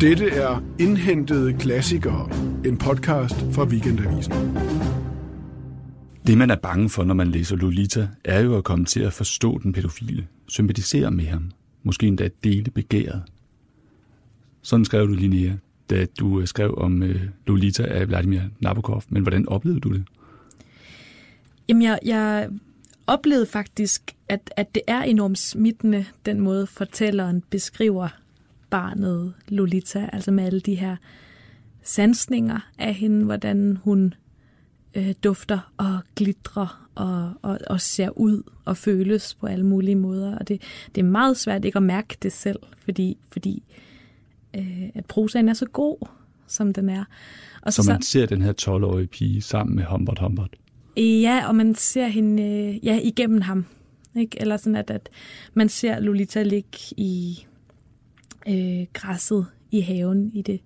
Dette er Indhentede Klassikere, en podcast fra Weekendavisen. Det, man er bange for, når man læser Lolita, er jo at komme til at forstå den pædofile, sympatisere med ham, måske endda dele begæret. Sådan skrev du, Linnea, da du skrev om øh, Lolita af Vladimir Nabokov. Men hvordan oplevede du det? Jamen, jeg, jeg oplevede faktisk, at, at det er enormt smittende, den måde fortælleren beskriver barnet Lolita, altså med alle de her sansninger af hende, hvordan hun øh, dufter og glitrer og, og, og ser ud og føles på alle mulige måder. Og det, det er meget svært ikke at mærke det selv, fordi, fordi øh, at prosaen er så god, som den er. Og så, så man ser den her 12-årige pige sammen med Humbert Humbert? Ja, og man ser hende øh, ja, igennem ham. Ikke? Eller sådan, at, at man ser Lolita ligge i øh, græsset i haven i det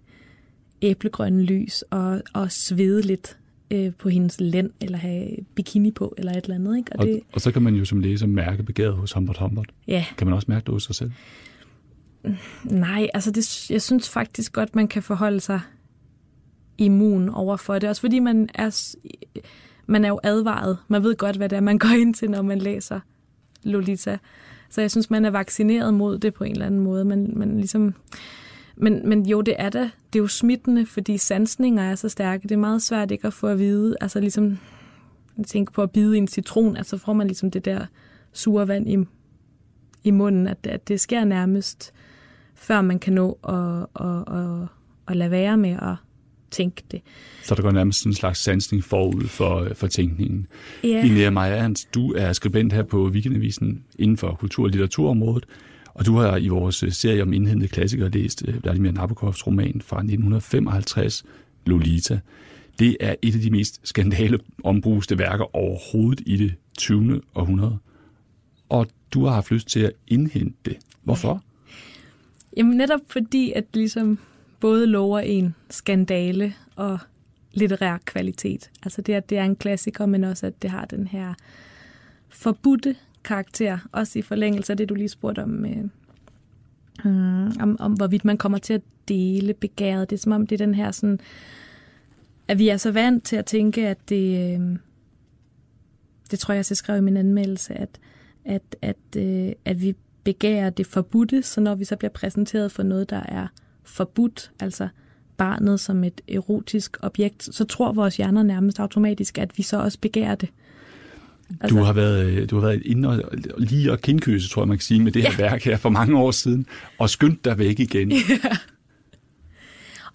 æblegrønne lys og, og svede lidt øh, på hendes lænd, eller have bikini på, eller et eller andet. Ikke? Og, og, det, og så kan man jo som læser mærke begæret hos Humbert Humbert. Ja. Kan man også mærke det hos sig selv? Nej, altså det, jeg synes faktisk godt, man kan forholde sig immun over for det. Også fordi man er, man er jo advaret. Man ved godt, hvad det er, man går ind til, når man læser Lolita. Så jeg synes, man er vaccineret mod det på en eller anden måde. Man, man ligesom, men, men jo, det er det. Det er jo smittende, fordi sansninger er så stærke. Det er meget svært ikke at få at vide. Altså ligesom, tænke på at bide i en citron, altså får man ligesom det der sure vand i, i munden, at, at det sker nærmest, før man kan nå at, at, at, at lade være med at tænke det. Så der går nærmest en slags sansning forud for, for tænkningen. Ja. Linnea Maja Ernst, du er skribent her på Weekendavisen inden for kultur- og litteraturområdet, og du har i vores serie om indhentede klassikere læst øh, Vladimir Nabokovs roman fra 1955, Lolita. Det er et af de mest skandale ombruste værker overhovedet i det 20. århundrede. Og du har haft lyst til at indhente det. Hvorfor? Jamen netop fordi, at ligesom både lover en skandale og litterær kvalitet. Altså det, at det er en klassiker, men også at det har den her forbudte karakter, også i forlængelse af det, du lige spurgte om, øh, mm, om, om hvorvidt man kommer til at dele begæret. Det er som om, det er den her sådan, at vi er så vant til at tænke, at det, øh, det tror jeg, jeg skrev i min anmeldelse, at, at, at, øh, at vi begærer det forbudte, så når vi så bliver præsenteret for noget, der er forbudt, altså barnet som et erotisk objekt, så tror vores hjerner nærmest automatisk, at vi så også begærer det. Altså, du har været, du har været inde og lige og kindkyse, tror jeg, man kan sige, med det her ja. værk her for mange år siden, og skyndt dig væk igen. Ja.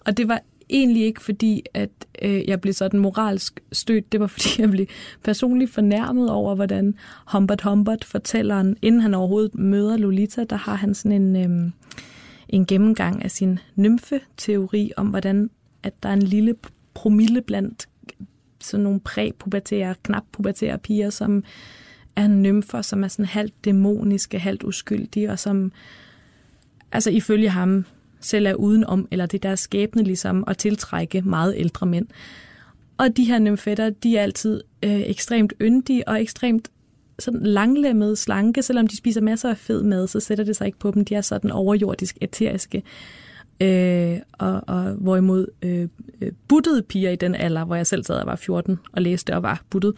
Og det var egentlig ikke fordi, at øh, jeg blev sådan moralsk stødt. Det var fordi, jeg blev personligt fornærmet over, hvordan Humbert Humbert, fortælleren, inden han overhovedet møder Lolita, der har han sådan en, øh, en gennemgang af sin nymfe-teori om, hvordan at der er en lille promille blandt sådan nogle præpubertære, knap pubertære piger, som er nymfer, som er sådan halvt dæmoniske, halvt uskyldige, og som altså ifølge ham selv er udenom, eller det der skæbne ligesom at tiltrække meget ældre mænd. Og de her nymfetter, de er altid øh, ekstremt yndige og ekstremt sådan langlemmede, slanke. Selvom de spiser masser af fed mad, så sætter det sig ikke på dem. De er sådan overjordisk eteriske. Øh, og, og hvorimod øh, øh, buttede piger i den alder, hvor jeg selv sad og var 14 og læste og var buttet,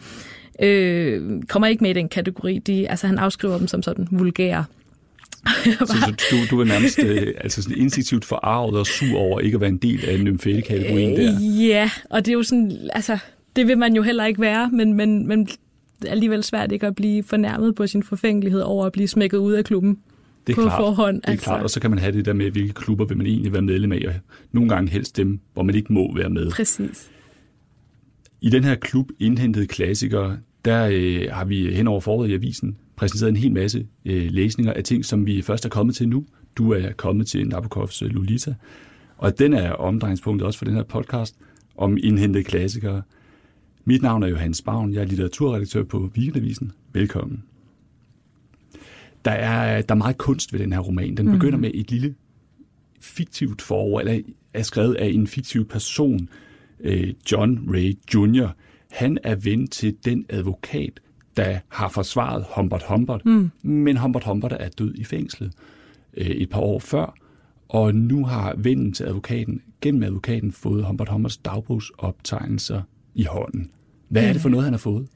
øh, kommer ikke med i den kategori. De, altså han afskriver dem som sådan vulgære. så du, du er nærmest øh, altså sådan instinktivt forarvet og sur over ikke at være en del af nymfætekategorien der. Øh, ja, og det er jo sådan, altså, det vil man jo heller ikke være, men, men, men alligevel svært ikke at blive fornærmet på sin forfængelighed over at blive smækket ud af klubben det er på klart, forhånd. Det er altså. klart, og så kan man have det der med, hvilke klubber vil man egentlig være medlem af, og nogle gange helst dem, hvor man ikke må være med. Præcis. I den her klub indhentede klassikere, der øh, har vi hen over foråret i avisen præsenteret en hel masse øh, læsninger af ting, som vi først er kommet til nu. Du er kommet til Nabokovs øh, Lolita, og den er omdrejningspunktet også for den her podcast om indhentede klassikere. Mit navn er Johannes Bavn, jeg er litteraturredaktør på Weekendavisen. Velkommen. Der er, der er meget kunst ved den her roman. Den begynder mm. med et lille fiktivt forord, eller er skrevet af en fiktiv person, øh, John Ray Jr. Han er ven til den advokat, der har forsvaret Humbert Humbert, mm. men Humbert Humbert er død i fængslet øh, et par år før, Og nu har vennen til advokaten, gennem advokaten, fået Humbert Humberts dagbogsoptegnelser i hånden. Hvad er det for noget, han har fået?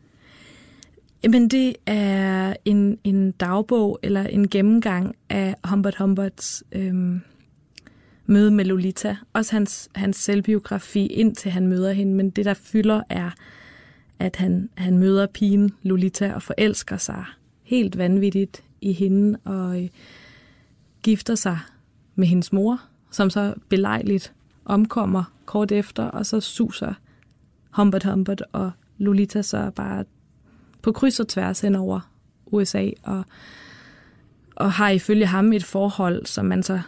Jamen, det er en, en dagbog eller en gennemgang af Humbert Humberts øhm, møde med Lolita. Også hans, hans selvbiografi, indtil han møder hende. Men det, der fylder, er, at han, han møder pigen Lolita og forelsker sig helt vanvittigt i hende og øh, gifter sig med hendes mor, som så belejligt omkommer kort efter, og så suser Humbert Humbert og Lolita så bare på kryds og tværs hen over USA, og, og har ifølge ham et forhold, som man så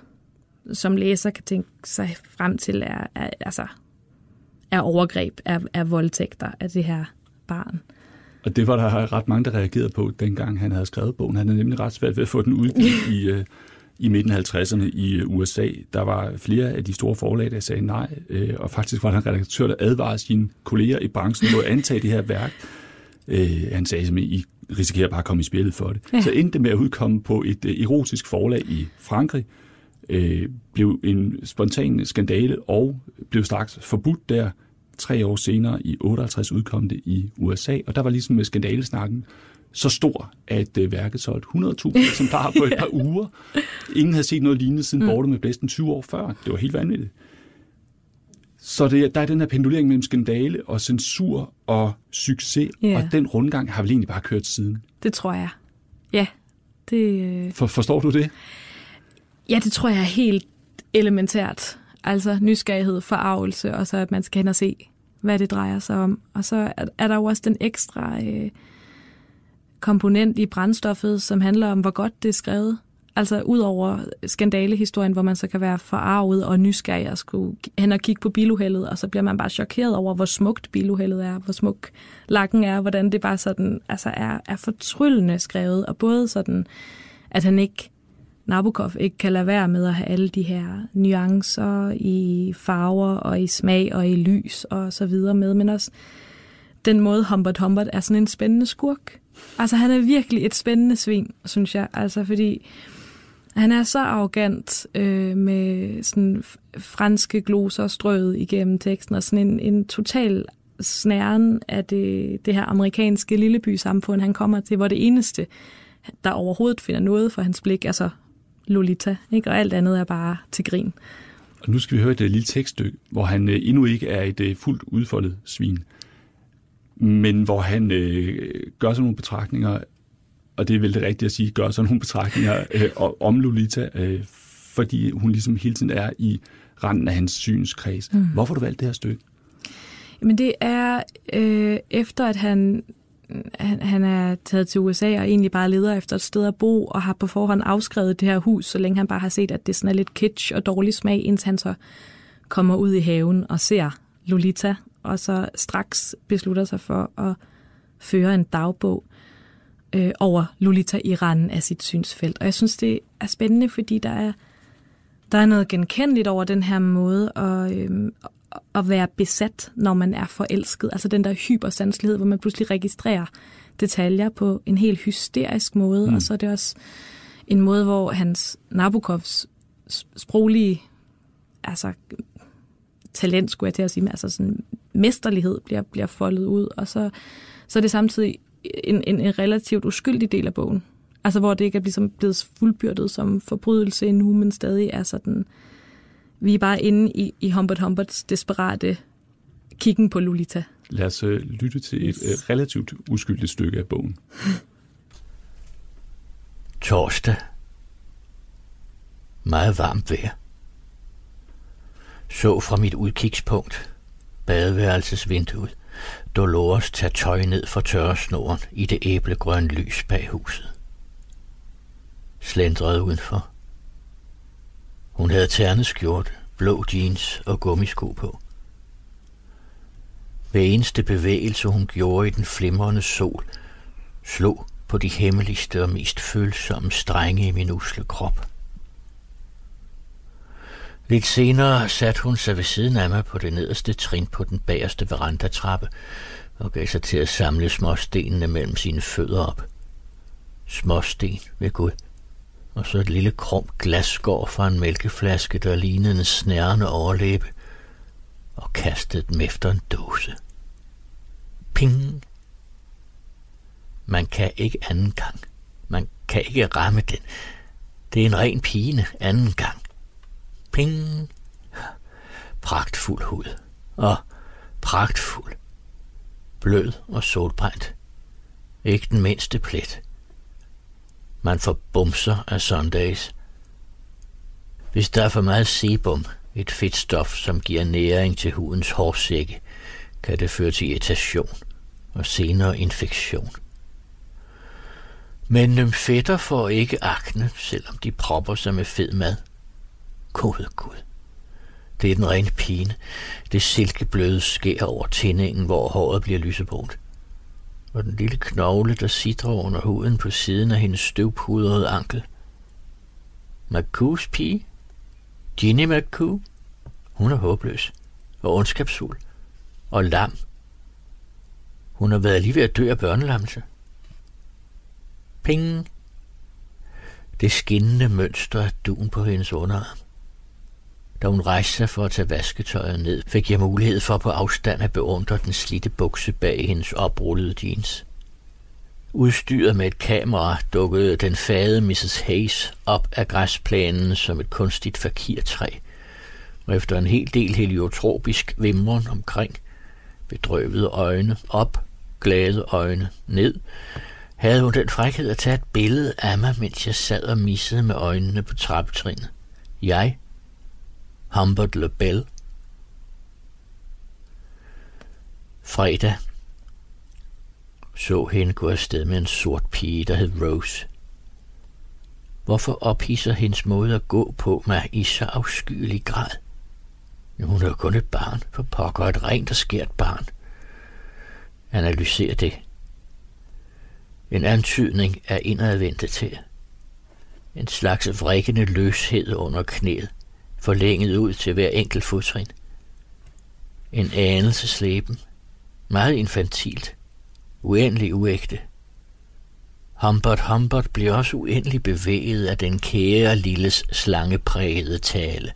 som læser kan tænke sig frem til, er, er, altså, er overgreb, er, er voldtægter af det her barn. Og det var der ret mange, der reagerede på, dengang han havde skrevet bogen. Han havde nemlig ret svært ved at få den udgivet i, uh, i midten af 50'erne i USA. Der var flere af de store forlag, der sagde nej, uh, og faktisk var der en redaktør, der advarede sine kolleger i branchen mod at antage det her værk. Uh, han sagde simpelthen, I risikerer bare at komme i spillet for det. Ja. Så endte det med at udkomme på et uh, erotisk forlag i Frankrig, uh, blev en spontan skandale og blev straks forbudt der, tre år senere i 58 udkom det i USA, og der var ligesom med skandalesnakken så stor, at øh, værket solgte 100.000 eksemplarer på et par uger. Ingen havde set noget lignende siden mm. Borte med Blæsten 20 år før. Det var helt vanvittigt. Så det, der er den her pendulering mellem skandale og censur og succes, yeah. og den rundgang har vel egentlig bare kørt siden. Det tror jeg. Ja. Det, øh... For, forstår du det? Ja, det tror jeg er helt elementært. Altså nysgerrighed, forarvelse, og så at man skal hen og se, hvad det drejer sig om. Og så er der jo også den ekstra øh, komponent i brændstoffet, som handler om, hvor godt det er skrevet. Altså ud over skandalehistorien, hvor man så kan være forarvet og nysgerrig og skulle hen og kigge på biluheldet, og så bliver man bare chokeret over, hvor smukt biluheldet er, hvor smuk lakken er, hvordan det bare sådan, altså er, er fortryllende skrevet, og både sådan, at han ikke Nabokov ikke kan lade være med at have alle de her nuancer i farver og i smag og i lys og så videre med, men også den måde Humbert Humbert er sådan en spændende skurk. Altså han er virkelig et spændende svin, synes jeg, altså fordi han er så arrogant øh, med sådan franske gloser strøget igennem teksten og sådan en, en total snæren af det, det her amerikanske lilleby samfund, han kommer til, hvor det eneste, der overhovedet finder noget for hans blik, altså Lolita, ikke? og alt andet er bare til grin. Og nu skal vi høre et øh, lille tekststykke, hvor han øh, endnu ikke er et øh, fuldt udfoldet svin, men hvor han uh, gør sådan nogle betragtninger, og det er vel det rigtige at sige, gør sådan nogle betragtninger uh, om Lolita, uh, fordi hun ligesom hele tiden er i randen af hans synskreds. Mm. Hvorfor har du valgt det her stykke? Jamen det er øh, efter, at han han, han er taget til USA og egentlig bare leder efter et sted at bo, og har på forhånd afskrevet det her hus, så længe han bare har set, at det sådan er lidt kitsch og dårlig smag, indtil han så kommer ud i haven og ser Lolita, og så straks beslutter sig for at føre en dagbog øh, over Lolita i randen af sit synsfelt. Og jeg synes, det er spændende, fordi der er, der er noget genkendeligt over den her måde at, øh, at være besat, når man er forelsket. Altså den der hypersanselighed, hvor man pludselig registrerer detaljer på en helt hysterisk måde. Mm. Og så er det også en måde, hvor hans Nabokovs sproglige altså, talent, skulle jeg til at sige, altså sådan mesterlighed bliver, bliver foldet ud. Og så, så er det samtidig en, en, en relativt uskyldig del af bogen. Altså hvor det ikke er ligesom blevet fuldbyrdet som forbrydelse endnu, men stadig er sådan vi er bare inde i, i Humbert Humberts desperate kiggen på Lolita. Lad os uh, lytte til et uh, relativt uskyldigt stykke af bogen. Torsdag. Meget varmt vejr. Så fra mit udkigspunkt, badeværelsesvinduet, Dolores tager tøj ned for tørresnoren i det æblegrønne lys bag huset. Slendrede udenfor hun havde terneskjort, blå jeans og gummisko på. Hver eneste bevægelse, hun gjorde i den flimrende sol, slog på de hemmeligste og mest følsomme strenge i min usle krop. Lidt senere satte hun sig ved siden af mig på det nederste trin på den bagerste verandatrappe og gav sig til at samle småstenene mellem sine fødder op. Småsten ved Gud og så et lille krum glasskår fra en mælkeflaske, der lignede en snærende overlæbe, og kastede dem efter en dåse. Ping! Man kan ikke anden gang. Man kan ikke ramme den. Det er en ren pine anden gang. Ping! Pragtfuld hud. Og pragtfuld. Blød og solbrændt. Ikke den mindste plet. Man får bumser af Sundays. Hvis der er for meget sebum, et fedtstof, som giver næring til hudens hårsække, kan det føre til irritation og senere infektion. Men nymfetter får ikke akne, selvom de propper sig med fed mad. Gud, Gud. Det er den rene pine. Det silkebløde skær over tændingen, hvor håret bliver lysebrunt. Og den lille knogle, der sidder under huden på siden af hendes støvpudrede ankel. McCoos pige? Ginny McCoo? Hun er håbløs og ondskabsfuld og lam. Hun har været lige ved at dø af børnelammelse. Ping! Det skinnende mønster af dun på hendes underarm. Da hun rejste sig for at tage vasketøjet ned, fik jeg mulighed for på afstand at beundre den slitte bukse bag hendes oprullede jeans. Udstyret med et kamera dukkede den fade Mrs. Hayes op af græsplænen som et kunstigt fakirtræ, og efter en hel del heliotropisk vimren omkring, bedrøvede øjne op, glade øjne ned, havde hun den frækhed at tage et billede af mig, mens jeg sad og missede med øjnene på trappetrinet. Jeg, Humbert LeBel. Fredag så hende gå afsted med en sort pige, der hed Rose. Hvorfor ophisser hendes måde at gå på mig i så afskyelig grad? Hun er jo kun et barn, for pokker et rent og skært barn. Analyser det. En antydning af indadvendt til. En slags vrikkende løshed under knæet, forlænget ud til hver enkelt fodtrin. En anelse slæben, meget infantilt, uendelig uægte. Humbert Humbert blev også uendelig bevæget af den kære lilles slangeprægede tale,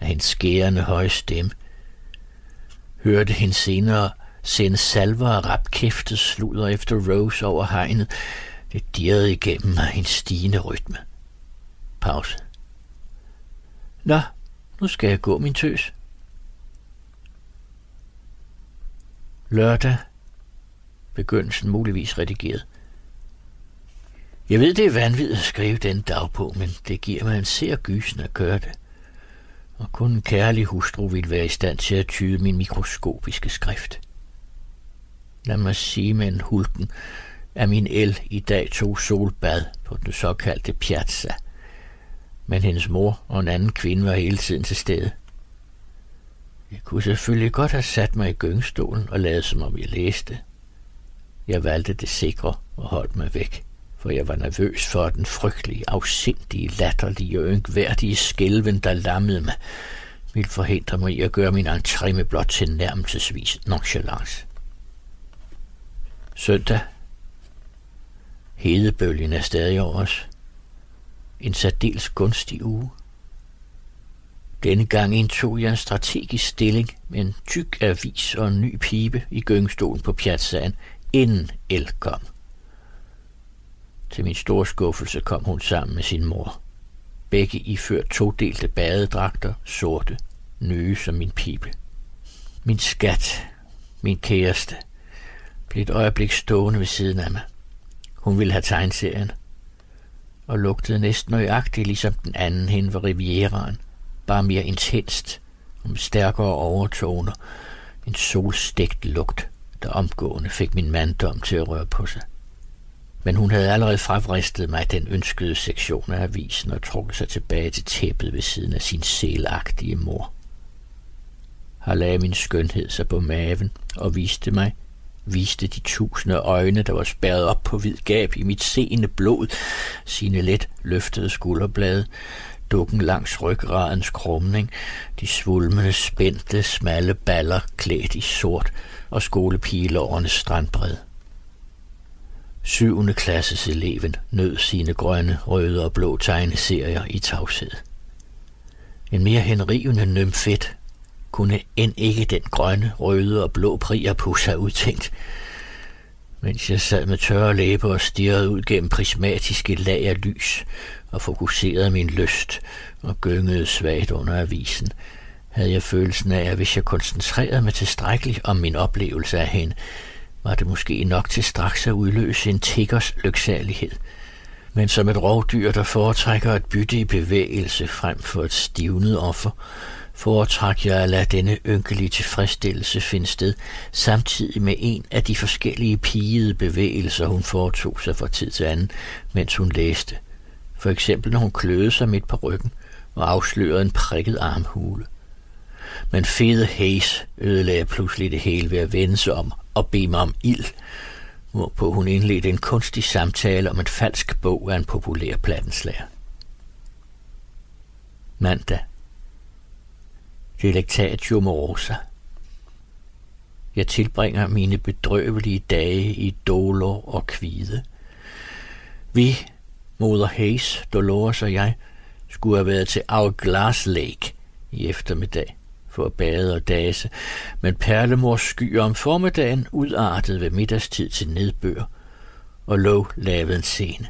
af hendes skærende høje stemme. Hørte hende senere sende salver og rapkæftet sluder efter Rose over hegnet. Det dirrede igennem mig en stigende rytme. Pause. Nå, nu skal jeg gå, min tøs. Lørdag. Begyndelsen muligvis redigeret. Jeg ved, det er vanvittigt at skrive den dagbog, men det giver mig en ser gysen at gøre det. Og kun en kærlig hustru vil være i stand til at tyde min mikroskopiske skrift. Lad mig sige med en hulken, at min el i dag tog solbad på den såkaldte piazza. Men hendes mor og en anden kvinde var hele tiden til stede. Jeg kunne selvfølgelig godt have sat mig i gyngestolen og lavet som om jeg læste. Jeg valgte det sikre og holdt mig væk, for jeg var nervøs for den frygtelige, afsindige, latterlige og yngværdige skælven, der lammede mig, ville forhindre mig i at gøre min entré med blot til nærmelsesvis nonchalance. Søndag. Hedebølgen er stadig over os. En særdeles gunstig uge. Denne gang indtog jeg en strategisk stilling med en tyk avis og en ny pibe i gyngestolen på piazzaen, inden El kom. Til min store skuffelse kom hun sammen med sin mor. Begge iført todelte badedragter, sorte, nye som min pibe. Min skat, min kæreste – blev et øjeblik stående ved siden af mig. Hun ville have tegneserien, og lugtede næsten nøjagtigt ligesom den anden hen ved Rivieraen, bare mere intenst og med stærkere overtoner, en solstegt lugt, der omgående fik min manddom til at røre på sig. Men hun havde allerede fravristet mig den ønskede sektion af avisen og trukket sig tilbage til tæppet ved siden af sin selagtige mor. Her lagde min skønhed sig på maven og viste mig, viste de tusinde øjne, der var spærret op på hvid gab i mit seende blod, sine let løftede skulderblade, dukken langs ryggradens krumning, de svulmende, spændte, smalle baller klædt i sort og skolepilårenes strandbred. Syvende klasses eleven nød sine grønne, røde og blå tegneserier i tavshed. En mere henrivende nymfet kunne end ikke den grønne, røde og blå priapus have udtænkt, mens jeg sad med tørre læber og stirrede ud gennem prismatiske lag af lys og fokuserede min lyst og gyngede svagt under avisen, havde jeg følelsen af, at hvis jeg koncentrerede mig tilstrækkeligt om min oplevelse af hende, var det måske nok til straks at udløse en tiggers lyksalighed. Men som et rovdyr, der foretrækker et bytte i bevægelse frem for et stivnet offer, foretræk jeg at lade denne ynkelige tilfredsstillelse finde sted, samtidig med en af de forskellige pigede bevægelser, hun foretog sig fra tid til anden, mens hun læste. For eksempel når hun kløede sig midt på ryggen og afslørede en prikket armhule. Men fede Hayes ødelagde pludselig det hele ved at vende sig om og bede mig om ild, hvorpå hun indledte en kunstig samtale om en falsk bog af en populær plattenslager. Mandag. Delectatio morosa. Jeg tilbringer mine bedrøvelige dage i dolor og kvide. Vi, moder Hayes, Dolores og jeg, skulle have været til Hourglass Lake i eftermiddag for at bade og dase, men perlemors skyer om formiddagen udartede ved middagstid til nedbør, og lå lavede en scene.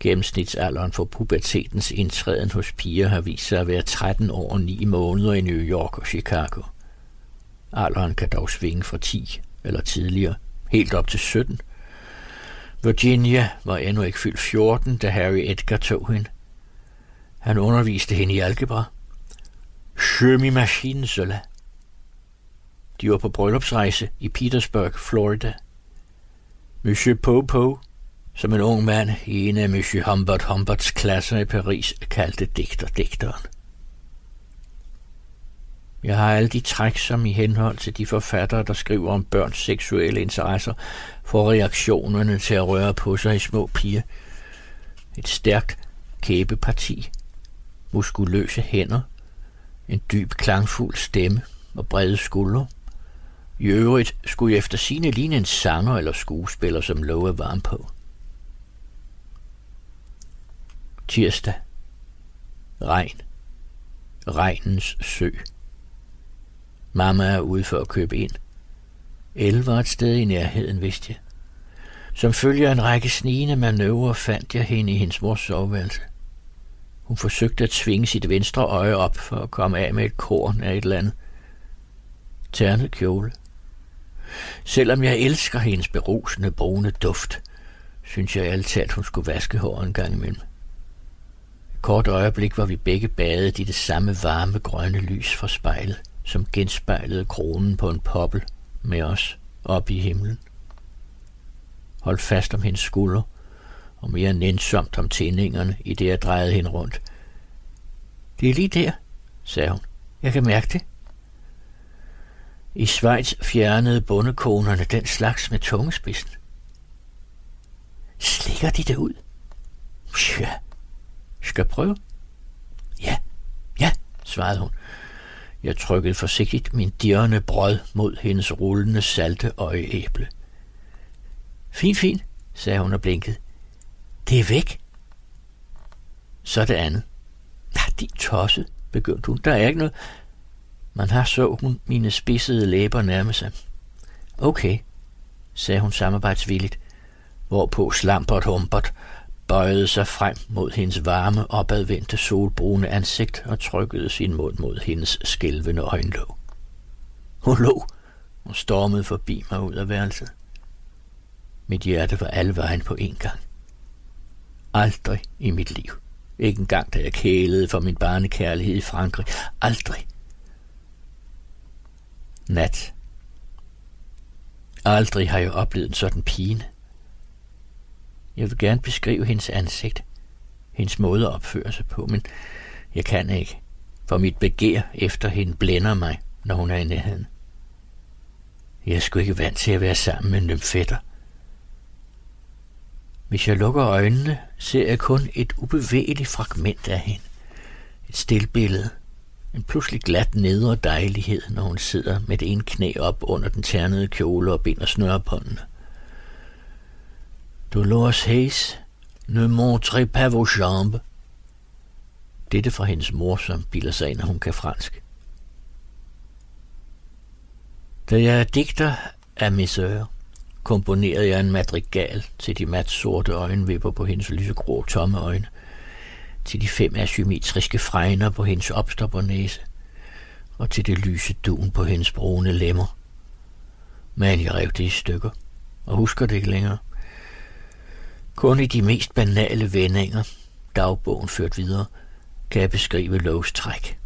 Gennemsnitsalderen for pubertetens indtræden hos piger har vist sig at være 13 år og 9 måneder i New York og Chicago. Alderen kan dog svinge fra 10 eller tidligere, helt op til 17. Virginia var endnu ikke fyldt 14, da Harry Edgar tog hende. Han underviste hende i algebra, Shermy Machine Zola. De var på bryllupsrejse i Petersburg, Florida. Monsieur Popo, som en ung mand i en af Monsieur Humbert Humberts klasser i Paris, kaldte digter digteren. Jeg har alle de træk, som i henhold til de forfattere, der skriver om børns seksuelle interesser, får reaktionerne til at røre på sig i små piger. Et stærkt kæbeparti, muskuløse hænder, en dyb klangfuld stemme og brede skuldre. I øvrigt skulle jeg efter sine ligne en sanger eller skuespiller, som lovede er varm på. Tirsdag. Regn. Regnens sø. Mamma er ude for at købe ind. El var et sted i nærheden, vidste jeg. Som følger en række snigende manøvrer fandt jeg hende i hendes mors soveværelse. Hun forsøgte at tvinge sit venstre øje op for at komme af med et korn af et eller andet. Ternet kjole. Selvom jeg elsker hendes berusende brune duft, synes jeg altid, at hun skulle vaske håret en gang imellem. Kort øjeblik var vi begge badet i det samme varme grønne lys fra spejlet, som genspejlede kronen på en poppel med os op i himlen. Hold fast om hendes skulder, og mere nænsomt om tændingerne, i det jeg drejede hende rundt. Det er lige der, sagde hun. Jeg kan mærke det. I Schweiz fjernede bondekonerne den slags med tungespidsen. Slikker de det ud? Ja. Skal prøve? Ja, ja, svarede hun. Jeg trykkede forsigtigt min dirrende brød mod hendes rullende salte øjeæble. Fint, fint, sagde hun og blinkede. Det er væk. Så det andet. Nej, de tosset, begyndte hun. Der er ikke noget. Man har så hun mine spidsede læber nærme sig. Okay, sagde hun samarbejdsvilligt, hvorpå Slampert Humpert bøjede sig frem mod hendes varme, opadvendte solbrune ansigt og trykkede sin mund mod hendes skælvende øjenlåg. Hun lå og stormede forbi mig ud af værelset. Mit hjerte var alle vejen på en gang. Aldrig i mit liv. Ikke engang da jeg kælede for min barnekærlighed i Frankrig. Aldrig. Nat. Aldrig har jeg oplevet en sådan pine. Jeg vil gerne beskrive hendes ansigt, hendes måde at opføre sig på, men jeg kan ikke, for mit begær efter hende blænder mig, når hun er i nærheden. Jeg er sgu ikke vant til at være sammen med nymfætter. Hvis jeg lukker øjnene, ser jeg kun et ubevægeligt fragment af hende. Et stillbillede. En pludselig glat nedre dejlighed, når hun sidder med det ene knæ op under den ternede kjole og binder snørebåndene. Dolores Hayes, ne montrez pas vos jambes. Dette fra hendes mor, som bilder sig ind, at hun kan fransk. Da jeg er digter af Messeur, komponerede jeg en madrigal til de mat sorte øjenvipper på hendes lysegrå tomme øjne, til de fem asymmetriske fregner på hendes opstoppernæse, og til det lyse dun på hendes brune lemmer. Men jeg rev det i stykker, og husker det ikke længere. Kun i de mest banale vendinger, dagbogen ført videre, kan jeg beskrive Loves træk.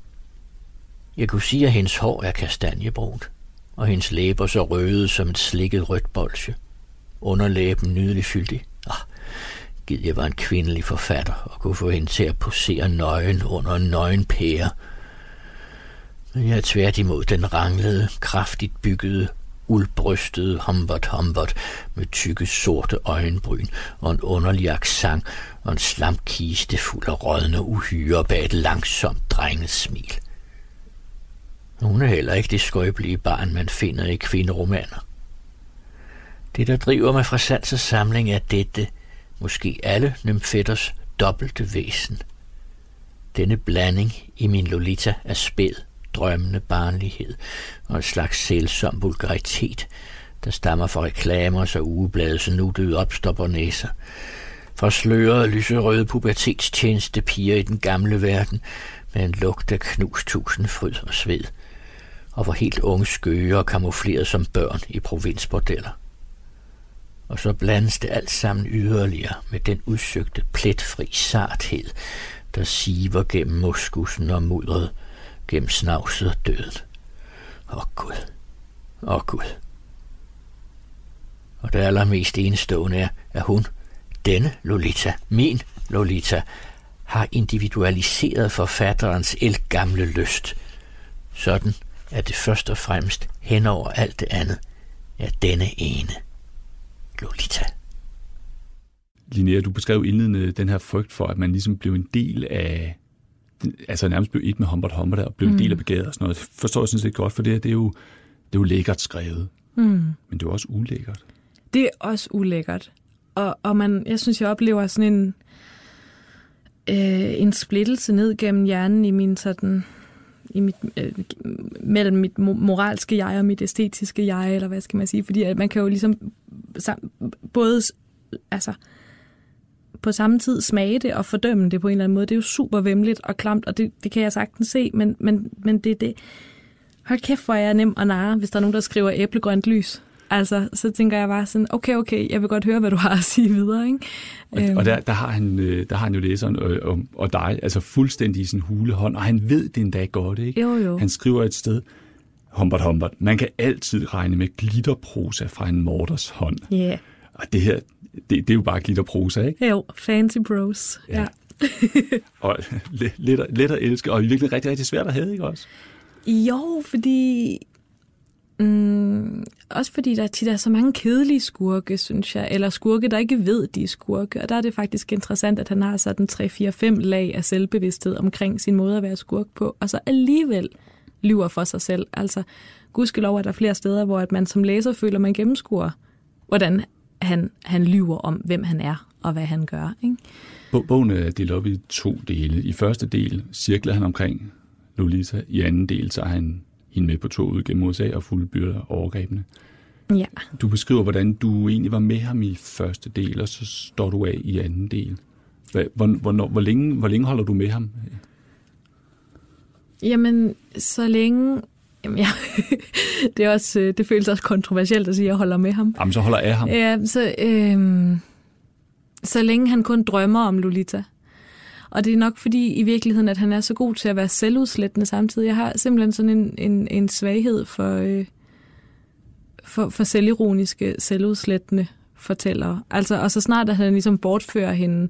Jeg kunne sige, at hendes hår er kastanjebrunt, og hendes læber så røde som et slikket rødt bolsje. Underlæben nydelig fyldig. Ah, gid jeg var en kvindelig forfatter og kunne få hende til at posere nøgen under en nøgen pære. Men jeg er tværtimod den ranglede, kraftigt byggede, uldbrystede Humbert Humbert med tykke sorte øjenbryn og en underlig accent og en slamkiste fuld af rådne uhyre bag et langsomt drenget smil. Hun er heller ikke det skrøbelige barn, man finder i kvinderomaner. Det, der driver mig fra sans samling, er dette, måske alle nymfetters dobbelte væsen. Denne blanding i min Lolita er spæd, drømmende barnlighed og en slags sælsom vulgaritet, der stammer fra reklamer så ugebladets nuttede opstopper næser, For slørede lyserøde pubertetstjeneste piger i den gamle verden, med en lugt af knust tusind fryd og sved, og for helt unge skøger og kamufleret som børn i provinsbordeller. Og så blandes det alt sammen yderligere med den udsøgte pletfri sarthed, der siver gennem muskusen og mudret, gennem snavset og døden. Åh oh, Gud, åh oh, Gud. Og det allermest enestående er, at hun, denne Lolita, min Lolita, har individualiseret forfatterens elgamle lyst. Sådan er det først og fremmest hen over alt det andet, er denne ene. Lolita. Linnea, du beskrev indledende den her frygt for, at man ligesom blev en del af, altså nærmest blev et med Humbert Humbert og blev mm. en del af begæret og sådan noget. Forstår jeg sådan set godt, for det, det, er, jo, det er jo lækkert skrevet. Mm. Men det er også ulækkert. Det er også ulækkert. Og, og man, jeg synes, jeg oplever sådan en, øh, en splittelse ned gennem hjernen i min sådan i mit, øh, mellem mit moralske jeg og mit æstetiske jeg, eller hvad skal man sige, fordi at man kan jo ligesom sam, både altså, på samme tid smage det og fordømme det på en eller anden måde. Det er jo super vemmeligt og klamt, og det, det kan jeg sagtens se, men, men, men det er det. Hold kæft, hvor er jeg nem og narre, hvis der er nogen, der skriver æblegrønt lys. Altså, så tænker jeg bare sådan, okay, okay, jeg vil godt høre, hvad du har at sige videre. Ikke? Og, og øhm. der, der, har han, øh, der har han jo læseren og, og, og dig, altså fuldstændig i sin hulehånd, og han ved det endda godt, ikke? Jo, jo. Han skriver et sted, Humbert Humbert, man kan altid regne med glitterprosa fra en morders hånd. Ja. Yeah. Og det her, det, det er jo bare glitterprosa, ikke? Jo, fancy bros. Ja. ja. og let, let at elske, og virkelig rigtig, rigtig svært at have, ikke også? Jo, fordi Mm, også fordi der tit er så mange kedelige skurke, synes jeg, eller skurke, der ikke ved, de er skurke. Og der er det faktisk interessant, at han har sådan 3-4-5 lag af selvbevidsthed omkring sin måde at være skurk på, og så alligevel lyver for sig selv. Altså, gudskelov er der flere steder, hvor at man som læser føler, man gennemskuer, hvordan han, han lyver om, hvem han er og hvad han gør. Ikke? Bogen er delt op i to dele. I første del cirkler han omkring Lolita. I anden del så er han hende med på toget gennem USA og fuldbyrder overgrebene. Ja. Du beskriver, hvordan du egentlig var med ham i første del, og så står du af i anden del. Hvor, hvor, hvor, længe, hvor længe holder du med ham? Jamen, så længe... Jamen, ja, det, er også, øh, det føles også kontroversielt at sige, at jeg holder med ham. Jamen, så holder jeg ham. Ja, så, øhm, så længe han kun drømmer om Lolita. Og det er nok fordi i virkeligheden, at han er så god til at være selvudslættende samtidig. Jeg har simpelthen sådan en, en, en svaghed for, øh, for, for selvironiske, selvudslættende fortællere. Altså, og så snart at han ligesom bortfører hende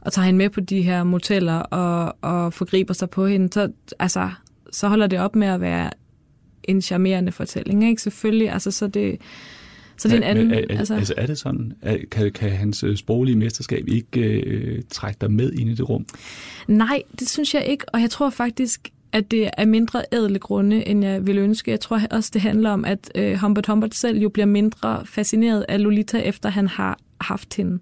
og tager hende med på de her moteller og, og forgriber sig på hende, så, altså, så holder det op med at være en charmerende fortælling. Ikke? Selvfølgelig, altså, så det, så det er en anden... Er, er, altså, altså er det sådan? Er, kan, kan hans øh, sproglige mesterskab ikke øh, trække dig med ind i det rum? Nej, det synes jeg ikke, og jeg tror faktisk, at det er mindre ædle grunde, end jeg vil ønske. Jeg tror også, det handler om, at øh, Humbert Humbert selv jo bliver mindre fascineret af Lolita, efter han har haft hende.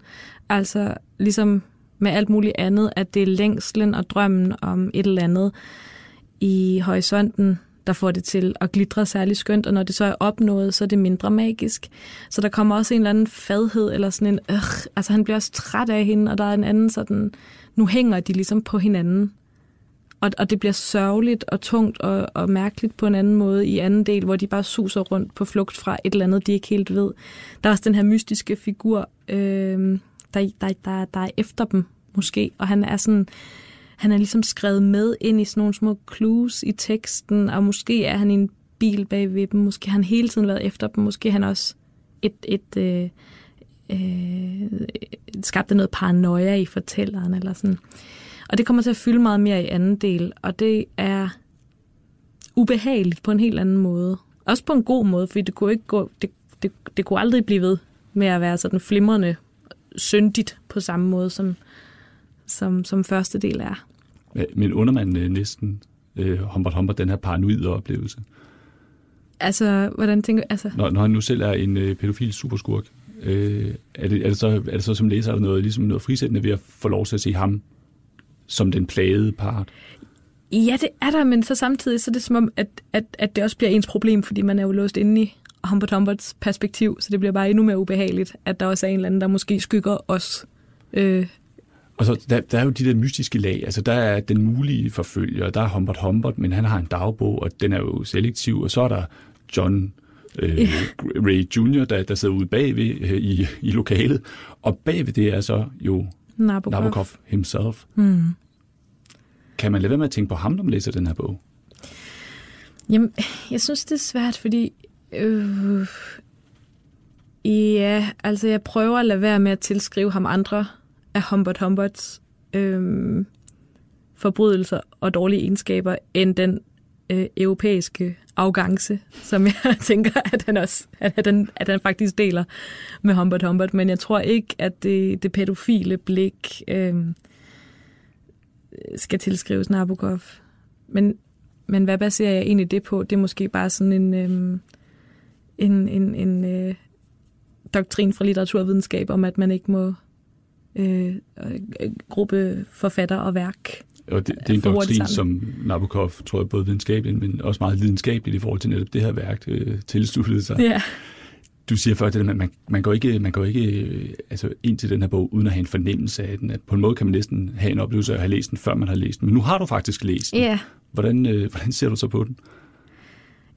Altså ligesom med alt muligt andet, at det er længslen og drømmen om et eller andet i horisonten, der får det til at glitre særlig skønt, og når det så er opnået, så er det mindre magisk. Så der kommer også en eller anden fadhed, eller sådan en, øh, altså han bliver også træt af hende, og der er en anden sådan, nu hænger de ligesom på hinanden. Og, og det bliver sørgeligt og tungt og, og mærkeligt på en anden måde i anden del, hvor de bare suser rundt på flugt fra et eller andet, de ikke helt ved. Der er også den her mystiske figur, øh, der, der, der, der er efter dem måske, og han er sådan, han er ligesom skrevet med ind i sådan nogle små clues i teksten, og måske er han i en bil bag ved dem, måske har han hele tiden været efter dem, måske han også et, et øh, øh, skabte noget paranoia i fortælleren, eller sådan. Og det kommer til at fylde meget mere i anden del, og det er ubehageligt på en helt anden måde. Også på en god måde, fordi det kunne, ikke gå, det, det, det kunne aldrig blive ved med at være sådan flimrende syndigt på samme måde, som, som, som første del er. Men under man øh, næsten øh, Humbert Humbert den her paranoide oplevelse? Altså, hvordan tænker du? Altså... Når, når han nu selv er en øh, pædofil superskurk, øh, er, det, er, det så, er det så som læser, er der noget, ligesom noget frisættende ved at få lov til at se ham som den plagede part? Ja, det er der, men så samtidig så er det som om, at, at, at det også bliver ens problem, fordi man er jo låst inde i Humbert Humberts perspektiv, så det bliver bare endnu mere ubehageligt, at der også er en eller anden, der måske skygger os. Øh. Og så der, der er jo de der mystiske lag, altså der er den mulige forfølger, der er Humbert Humbert, men han har en dagbog, og den er jo selektiv, og så er der John øh, yeah. Ray Jr., der, der sidder ude bagved øh, i, i lokalet, og bagved det er så jo Nabokov, Nabokov himself. Mm. Kan man lade være med at tænke på ham, når man læser den her bog? Jamen, jeg synes, det er svært, fordi... Øh, ja, altså jeg prøver at lade være med at tilskrive ham andre af Humbert Humberts øh, forbrydelser og dårlige egenskaber, end den øh, europæiske arrogance, som jeg tænker, at han, også, at han, at han faktisk deler med Humbert Humbert. Men jeg tror ikke, at det, det pædofile blik øh, skal tilskrives Nabokov. Men, men hvad baserer jeg egentlig det på? Det er måske bare sådan en, øh, en, en, en øh, doktrin fra litteraturvidenskab om, at man ikke må øh, gruppe forfatter og værk og det, det er en doktrin, som Nabokov, tror jeg, både videnskabeligt, men også meget lidenskabeligt i forhold til netop det her værk, øh, tilsluttede sig. Ja. Du siger før, at man, man, går ikke, man går ikke øh, altså ind til den her bog, uden at have en fornemmelse af den. At på en måde kan man næsten have en oplevelse af at have læst den, før man har læst den. Men nu har du faktisk læst den. Ja. Hvordan, øh, hvordan ser du så på den?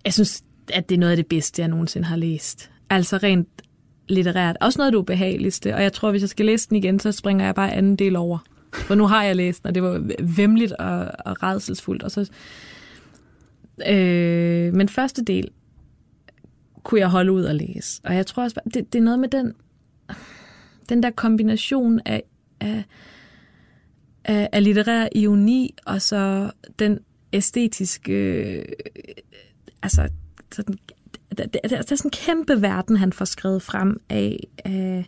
Jeg synes, at det er noget af det bedste, jeg nogensinde har læst. Altså rent litterært. Også noget af det ubehageligste. Og jeg tror, hvis jeg skal læse den igen, så springer jeg bare anden del over. For nu har jeg læst den, og det var vemmeligt og, og redselsfuldt. Og så, øh, men første del kunne jeg holde ud og læse. Og jeg tror også, det, det er noget med den, den der kombination af, af, af, af litterær ironi, og så den æstetiske, øh, altså sådan, der, der, der er sådan en kæmpe verden, han får skrevet frem af, af,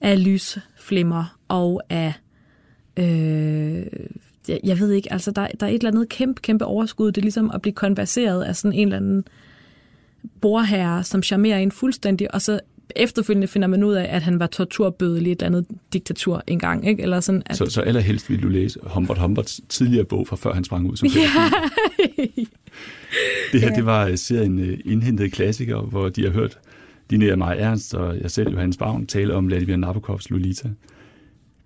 af lysflimmer og af Øh, jeg ved ikke, altså der, der er et eller andet kæmpe, kæmpe overskud. Det er ligesom at blive konverseret af sådan en eller anden borherre, som charmerer en fuldstændig, og så efterfølgende finder man ud af, at han var torturbødelig i et eller andet diktatur engang. Ikke? Eller sådan, at... så, så allerhelst vil du læse Humbert Humberts tidligere bog fra før han sprang ud som ja. Det her, ja. det var serien uh, Indhentede Klassikere, hvor de har hørt Linnea Maja Ernst og jeg selv, Johannes Bavn, tale om Vladimir Nabokovs Lolita.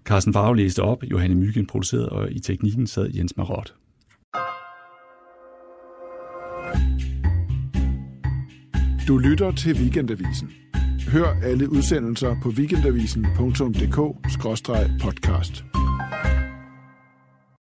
Carsten Farve læste op, Johanne Myggen producerede, og i teknikken sad Jens Marot. Du lytter til Weekendavisen. Hør alle udsendelser på weekendavisen.dk-podcast.